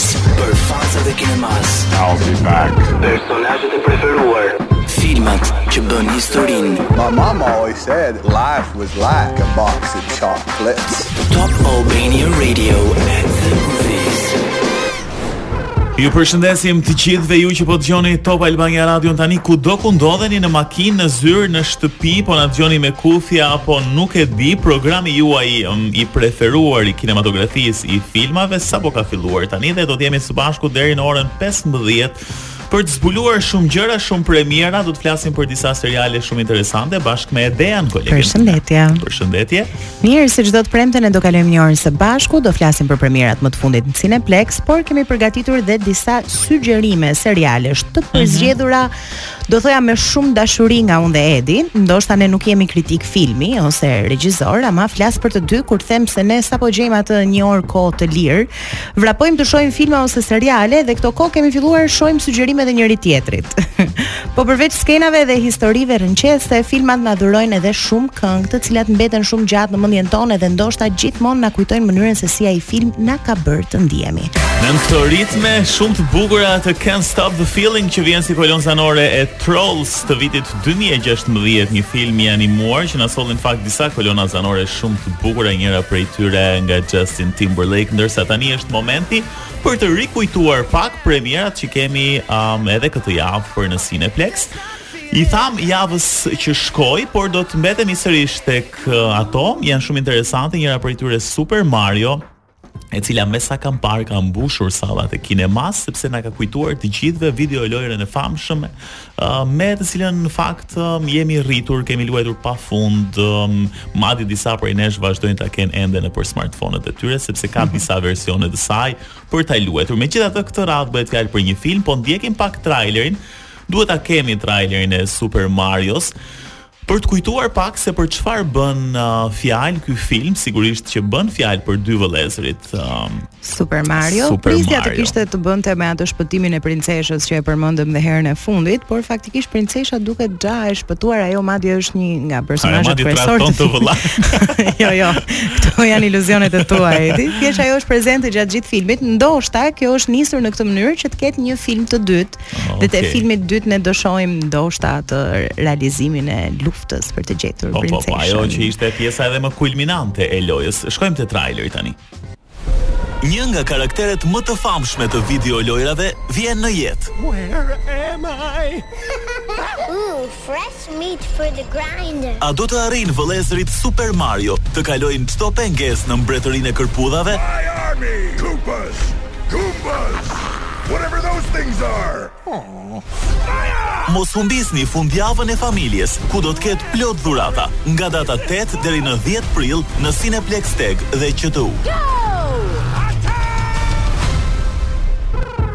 Për fansat e kinemas I'll be back Personazhet e preferuar Filmat që bënë historinë My mama always said Life was like a box of chocolates Top Albania Radio At the movies Ju përshëndesim të gjithëve ju që po dëgjoni Top Albania Radio tani kudo ku ndodheni në makinë, në zyrë, në shtëpi, po na dëgjoni me kufje apo nuk e di, programi juaj um, i preferuar i kinematografisë i filmave sapo ka filluar tani dhe do të jemi së bashku deri në orën 15 për të zbuluar shumë gjëra, shumë premiera, do të flasim për disa seriale shumë interesante bashkë me Edin kolegin. Përshëndetje. Përshëndetje. Mirë, si çdo të premte ne do kalojmë një orë së bashku, do flasim për premierat më të fundit në Cineplex, por kemi përgatitur dhe disa sugjerime serialesh të mhm. përzgjedhura mm -hmm Do thoja me shumë dashuri nga unë dhe Edi, ndoshta ne nuk jemi kritikë filmi ose regjisorë, ama flas për të dy kur them se ne sapo gjejmë atë një orë kohë të lirë, vrapojmë të shohim filma ose seriale dhe këto kohë kemi filluar shohim sugjerimet e njëri tjetrit. po përveç skenave dhe historive rrëqethëse, filmat na dhurojnë edhe shumë këngë, të cilat mbeten shumë gjatë në mendjen tonë dhe ndoshta gjithmonë na kujtojnë mënyrën se si ai film na ka bërë të ndihemi. Nën këto ritme shumë të bukura të Can't Stop the Feeling që vjen si kolonë zanore e Trolls të vitit 2016, një film i animuar që na solli në fakt disa kolona zanore shumë të bukura, njëra prej tyre nga Justin Timberlake, ndërsa tani është momenti për të rikujtuar pak premierat që kemi um, edhe këtë javë pranë Cineplex. I thamë javës që shkoi, por do të mbetemi sërish tek uh, ato, janë shumë interesante, njëra prej tyre Super Mario, e cila me sa kam parë ka mbushur sallat e kinemas sepse na ka kujtuar të gjithëve video lojën e famshme uh, me të cilën në fakt um, jemi rritur, kemi luajtur pafund, um, madje disa prej nesh vazhdojnë ta kenë ende nëpër smartphone-et e tyre sepse ka mhm. disa versione të saj për ta luajtur. Megjithatë këtë radhë bëhet fjalë për një film, po ndjekim pak trailerin. Duhet ta kemi trailerin e Super Marios. Për të kujtuar pak se për çfarë bën uh, fjalë ky film, sigurisht që bën fjalë për dy vëllezërit. Um, Super Mario. Super Prisja. Mario. të kishte të bënte me atë shpëtimin e princeshës që e përmendëm dhe herën e fundit, por faktikisht princesha duket gja e shpëtuar, ajo madje është një nga personazhet kryesorë të vëllah. jo, jo. Këto janë iluzionet e tua, Edi. Thjesht ajo është prezente gjatë gjithë filmit. Ndoshta kjo është nisur në këtë mënyrë që të ketë një film të dytë Dhe te filmi i dytë ne do shohim ndoshta atë realizimin e luftës për të gjetur po, princeshën. Po, po, ajo që ishte pjesa edhe më kulminante e lojës. Shkojmë te traileri tani. Një nga karakteret më të famshme të video lojrave vjen në jetë. Where am I? Fresh meat for the grinder. A do të arrijnë vëllezërit Super Mario të kalojnë çdo pengesë në mbretërinë e kërpudhave? My army, Koopas, Goombas, whatever those things are. Mos humbisni fundjavën e familjes, ku do të ketë plot dhurata, nga data tetë deri në dhjetë prill në Cineplexx TEG dhe QTU.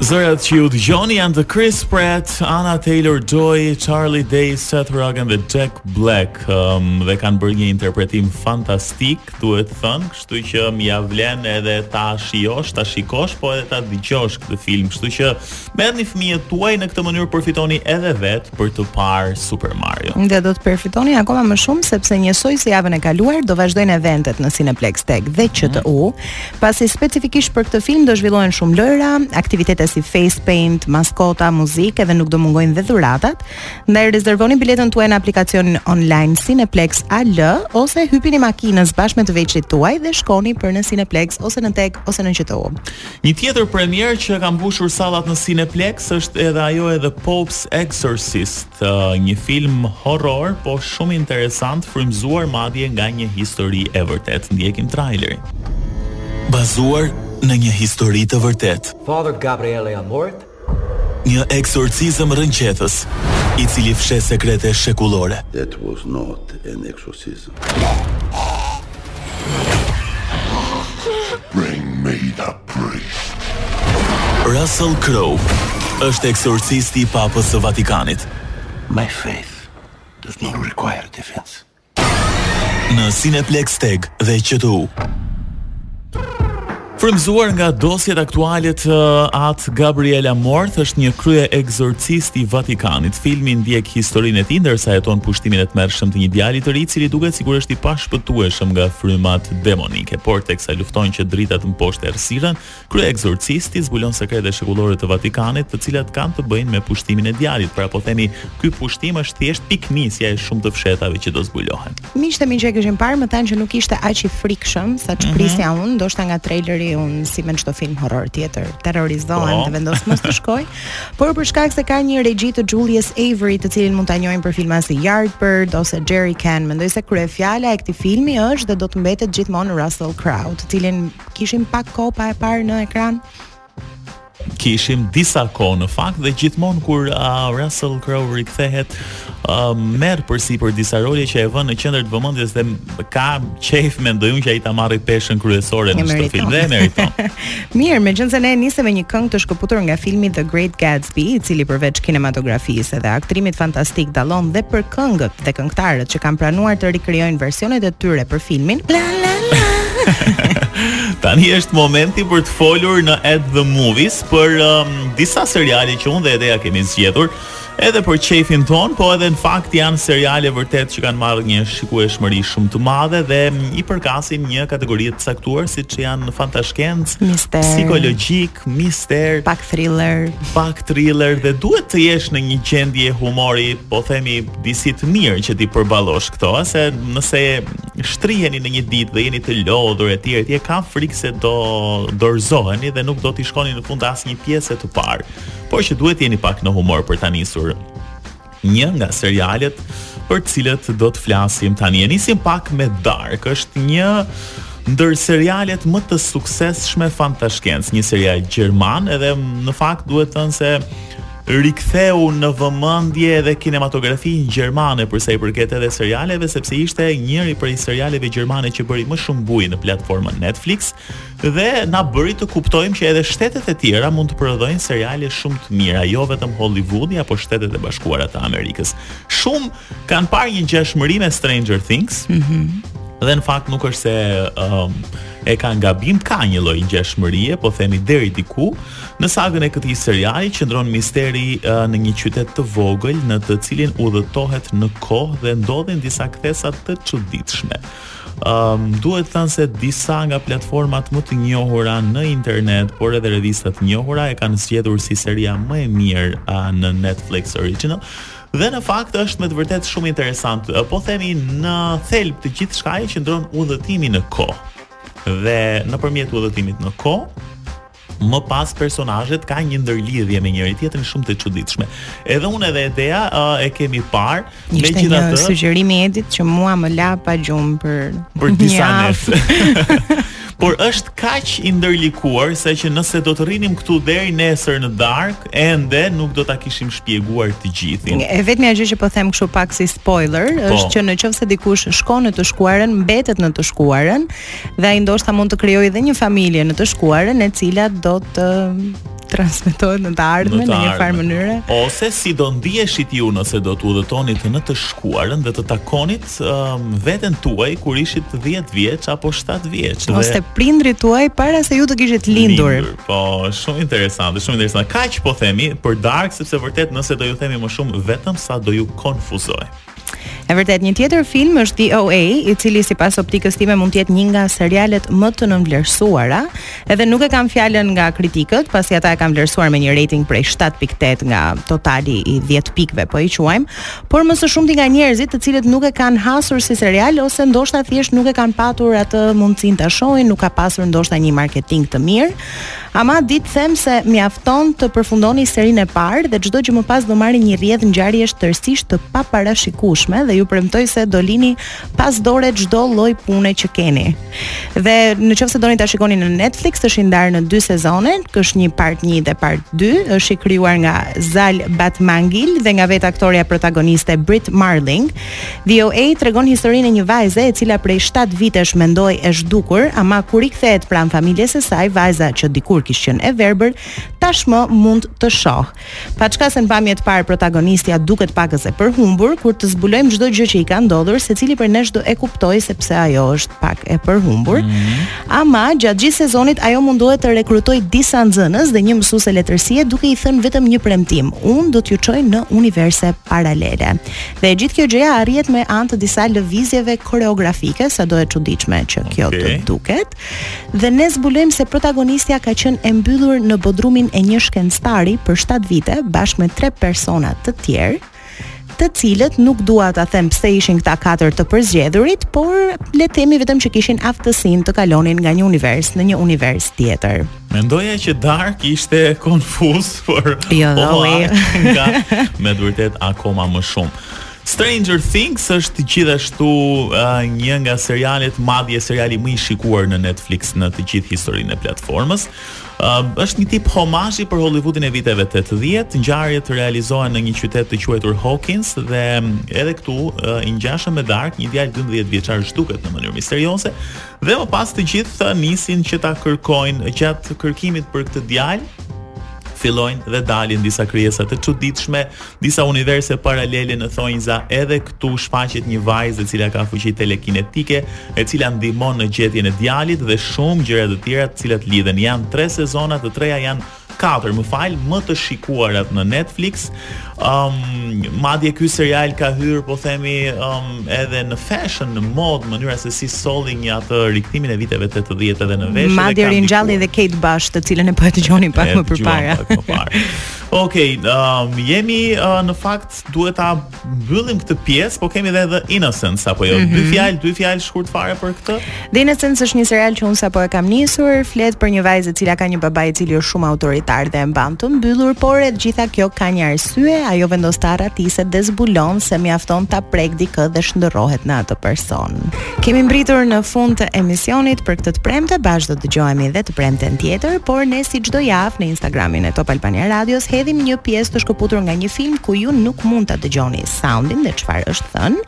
Zërat që ju dëgjoni janë të Chris Pratt, Anya Taylor-Joy, Charlie Day, Seth Rogen dhe Jack Black um, dhe kanë bërë një interpretim fantastik, duhet thënë, kështu që ia vlen edhe ta shijosh, ta shikosh, po edhe ta dëgjosh këtë film, kështu që merrni fëmijët tuaj në këtë mënyrë përfitoni edhe vetë për të parë Super Mario. Dhe do të përfitoni akoma më shumë sepse njësoj si javën e kaluar do vazhdojnë eventet në Cineplexx TEG dhe QTU. Mm -hmm. pasi specifikisht për këtë film do zhvillohen shumë lojëra, aktivitete si face paint, maskota, muzikë dhe nuk do mungojnë dhe dhuratat. Ndaj rezervoni biletën tuaj në aplikacionin online Cineplexx AL ose hypini makinës bashkë me të vegjlit tuaj dhe shkoni për në Cineplexx ose në TEG ose në QTU. Një tjetër premierë që ka mbushur sallat në Cineplexx është edhe ajo e The Pope's Exorcist. Një film horror, po shumë interesant, frymëzuar madje nga një histori e vërtetë. Ndjekim trailerin. Bazuar në një histori të vërtetë. Father Gabriele Amorth, një ekzorcizëm rrënqethës, i cili fsheh sekrete shekullore. That was not an exorcism. Russell Crowe është ekzorcisti i Papës së Vatikanit. My faith does not require defense. Në Cineplexx TEG dhe QTU. Frymëzuar nga dosjet aktuale të At Gabriele Amorth është një kryeekzorcist i Vatikanit. Filmi ndjek historinë e tij ndërsa heton pushtimin e tmerrshëm të një djali të ri, i cili duket sikur është i pashpëtueshëm nga frymat demonike. Por teksa lufton që drita të mposhtë errësirën, kryeekzorcisti zbulon sekrete shekullore të Vatikanit, të cilat kanë të bëjnë me pushtimin e djalit, pra po themi ky pushtim është thjesht pikënisja e shumë të fshehtave që do zbulohen. Miqtë e mi që e kishin parë më thanë që nuk ishte aq i frikshëm sa ç'prisja mhm. mm -hmm. unë, ndoshta nga traileri unë si me çdo film horror tjetër, terrorizohem oh. dhe vendos mos të shkoj. Por për shkak se ka një regji të Julius Avery, të cilin mund ta njohim për filma si Yardbird ose Jerry Can, mendoj se kryefjala e këtij filmi është dhe do të mbetet gjithmonë Russell Crowe, të cilin kishim pak kohë pa e parë në ekran. kishim disa kohë në fakt dhe gjithmonë kur uh, Russell Crowe rikthehet uh, merr përsipër disa role që e vënë në qendër të vëmendjes dhe ka qejf mendoj unë që ai ta marrë peshën kryesore në këtë film dhe meriton. Mirë, megjithëse ne e nisëm me një këngë të shkëputur nga filmi The Great Gatsby, i cili përveç kinematografisë dhe aktrimit fantastik dallon dhe për këngët dhe këngëtarët që kanë pranuar të rikrijojnë versionet e tyre për filmin. La la la. Tani është momenti për të folur në At the Movies për um, disa seriale që unë dhe Edea kemi zgjedhur edhe për qejfin tonë, po edhe në fakt janë seriale vërtet që kanë marrë një shikueshmëri shumë të madhe dhe i përkasin një kategori të caktuar siç janë fantashkencë, psikologjik, mister, pak thriller, pak thriller dhe duhet të jesh në një gjendje humori, po themi disi të mirë që t'i përballosh këto, se nëse shtriheni në një ditë dhe jeni të lodhur etj etj, kam frikë se do dorëzoheni dhe nuk do t'i shkoni në fund asnjë pjesë të parë. Por që duhet të jeni pak në humor për ta nisur Një nga serialet për të cilët do të flasim tani. E nisim pak me Dark, është një ndër serialet më të suksesshme fantashkencë, një serial gjerman edhe në fakt duhet thënë se riktheu në vëmendje edhe kinematografinë gjermane për sa i përket edhe serialeve sepse ishte njëri prej serialeve gjermane që bëri më shumë bujë në platformën Netflix dhe na bëri të kuptojmë që edhe shtetet e tjera mund të prodhojnë seriale shumë të mira, jo vetëm Hollywoodi apo Shtetet e Bashkuara të Amerikës. Shumë kanë parë një ngjashmëri me Stranger Things. Mhm. Mm dhe në fakt nuk është se um, e kanë gabim, ka një lloj ngjashmërie, po themi deri diku. Në sagën e këtij seriali qëndron misteri uh, në një qytet të vogël në të cilin udhëtohet në kohë dhe ndodhin disa kthesa të çuditshme. Ëm, duhet thënë se disa nga platformat më të njohura në internet, por edhe revista të njohura e kanë zgjedhur si seria më e mirë në Netflix Original. Dhe në fakt është me të vërtetë shumë interesant. Po themi në thelb të gjithçkaje qëndron udhëtimi në kohë. Dhe nëpërmjet udhëtimit në kohë, më pas personazhet kanë një ndërlidhje me njëri-tjetrin shumë të çuditshme. Edhe unë edhe Edea uh, e kemi parë, megjithatë ishte një sugjerim i Edit që mu më la pa gjumë për për disa ditë. por është kaq i ndërlikuar saqë nëse do të rrinim këtu deri nesër në darkë, ende nuk do ta kishim shpjeguar të gjithin. E vetmja gjë që po them kështu pak si spoiler po. është që në qoftë se dikush shkon në të shkuarën, mbetet në të shkuarën, Dhe ai ndoshta mund të krijojë edhe një familje në të shkuarën e cila do të transmetohet në të ardhmen në një farë mënyre. Ose si do ndiheshit ju nëse do të udhëtonit në të shkuarën dhe të takonit um, veten tuaj kur ishit 10 vjeç apo 7 vjeç. Dhe... Ose prindërit tuaj para se ju të kishit lindur. lindur. Po, shumë interesante, shumë interesante. Kaq po themi për Dark sepse vërtet nëse do ju themi më shumë vetëm sa do ju konfuzoj. E vërtet, një tjetër film është The OA, i cili sipas optikës time mund të jetë një nga serialet më të nënvlerësuara, edhe nuk e kam fjalën nga kritikët, pasi ata e kanë vlerësuar me një rating prej 7.8 nga totali i 10 pikëve, po i quajmë, por më së shumti nga njerëzit të cilët nuk e kanë hasur si serial, ose ndoshta thjesht nuk e kanë patur atë mundësinë ta shohin, nuk ka pasur ndoshta një marketing të mirë, Ama di të them se mjafton të përfundoni serinë e parë dhe çdo gjë më pas do marrë një rrjedhë ngjarjesh tërësisht të paparashikueshme dhe ju premtoj se do lini pas dore çdo lloj pune që keni. Dhe në qoftë se doni ta shikoni në Netflix, është i ndarë në dy sezone, është një part 1 dhe part 2, është i krijuar nga Zal Batmanglij dhe nga vetë aktorja protagoniste Brit Marling. The OA tregon historinë e një vajze e cila prej 7 vitesh mendohej e zhdukur, ama kur i kthehet pranë familjes së saj, vajza që dikur kish qenë e verbër, tashmë mund të shohë. Paçka se në pamje të parë protagonistja duket pakëz e përhumbur, kur të zbulojmë çdo gjë që i ka ndodhur, secili prej nesh do e kuptojë se pse ajo është pak e përhumbur. Mm -hmm. Ama, gjatë gjithë sezonit, ajo mundohet të rekrutojë disa nxënës dhe një mësuese letërsie duke i thënë vetëm një premtim, unë do t'ju çoj në universe paralele. Dhe e gjithë kjo gjëja arrihet me anë të disa lëvizjeve koreografike, sado e çuditshme që kjo okay. të duket. Dhe ne zbulojmë se protagonistja ka qenë e mbyllur në bodrumin e një shkencëtari për 7 vite bashkë me tre persona të tjerë të cilët nuk dua ta them pse ishin këta katër të përzgjedhurit, por le të themi vetëm që kishin aftësinë të kalonin nga një univers në një univers tjetër. Mendoja që Dark ishte konfuz, por jo, po no, nga me të vërtetë akoma më shumë. Stranger Things është gjithashtu uh, një nga serialet madje seriali më i shikuar në Netflix në të gjithë historinë e platformës. Uh, është një tip homazhi për Hollywoodin e viteve 80. Ngjarjet realizohen në një qytet të quajtur Hawkins dhe edhe këtu uh, i ngjashëm me Dark, një djalë 12 vjeçar zhduket në mënyrë misterioze Dhe më pas të gjithë nisin që ta kërkojnë gjatë kërkimit për këtë djalë, fillojnë dhe dalin disa krijesa të çuditshme, disa universe paralele në thonjza, edhe këtu shfaqet një vajzë e cila ka fuqi telekinetike, e cila ndihmon në gjetjen e djalit dhe shumë gjëra të tjera të cilat lidhen. Janë 3 sezona, të treja janë katër, më fal, më të shikuarat në Netflix. Ëm um, madje ky serial ka hyrë, po themi, um, edhe në fashion, në modë, mënyra se si solli një atë rikthimin e viteve 80 edhe në veshje. Madje ringjalli dhe Kate Bush, të cilën e po e dëgjonim pak më përpara. Okej, um, jemi uh, në fakt duhet ta mbyllim këtë pjesë, po kemi edhe The Innocents apo jo? Mhm. Dy fjalë, dy fjalë shkurt fare për këtë. The Innocents është një serial që unë sapo e kam nisur, flet për një vajzë e cila ka një baba i cili është shumë autoritar dhe e mban të mbyllur, por e gjitha kjo ka një arsye, ajo vendos të arratiset dhe zbulon se mjafton ta prekë dikë dhe shndërrohet në atë person. Kemi mbërritur në fund të emisionit për këtë të premte, bashkë do të dëgjohemi edhe të premten tjetër, por ne si çdo javë në Instagramin e Top Albania Radios hedhim një pjesë të shkëputur nga një film ku ju nuk mund ta dëgjoni soundin dhe çfarë është thënë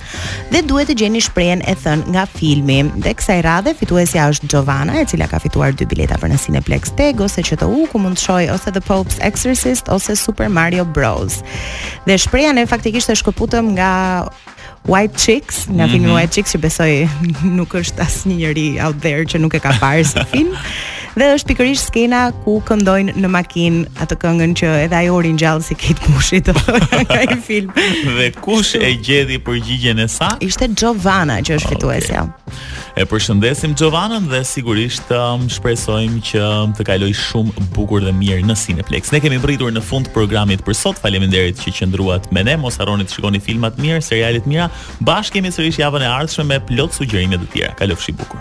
dhe duhet të gjeni shprehjen e thënë nga filmi. Dhe kësaj radhe fituesja është Xhovana, e cila ka fituar dy bileta për në Cineplexx TEG ose QTU ku mund të shohë ose The Pope's Exorcist ose Super Mario Bros. Dhe shprehja ne faktikisht e shkëputëm nga White Chicks, nga filmi mhm. White Chicks që besoj nuk është asnjë njeri out there që nuk e ka parë si film. Dhe është pikërisht skena ku këndojnë në makinë atë këngën që edhe ajo u ringjall si Kate Bushi të thonë nga ai film. Dhe kush e gjeti përgjigjen e saj? Ishte Xhovana që është okay. fituesja. E përshëndesim Xhovanën dhe sigurisht um, shpresojmë që um, të kalojë shumë bukur dhe mirë në Cineplexx. Ne kemi mbërritur në fund programit për sot. Faleminderit që qëndruat me ne. Mos harroni të shikoni filma të mirë, seriale të mira. Bashkë jemi sërish javën e ardhshme me plot sugjerime të tjera. Kalofshi bukur.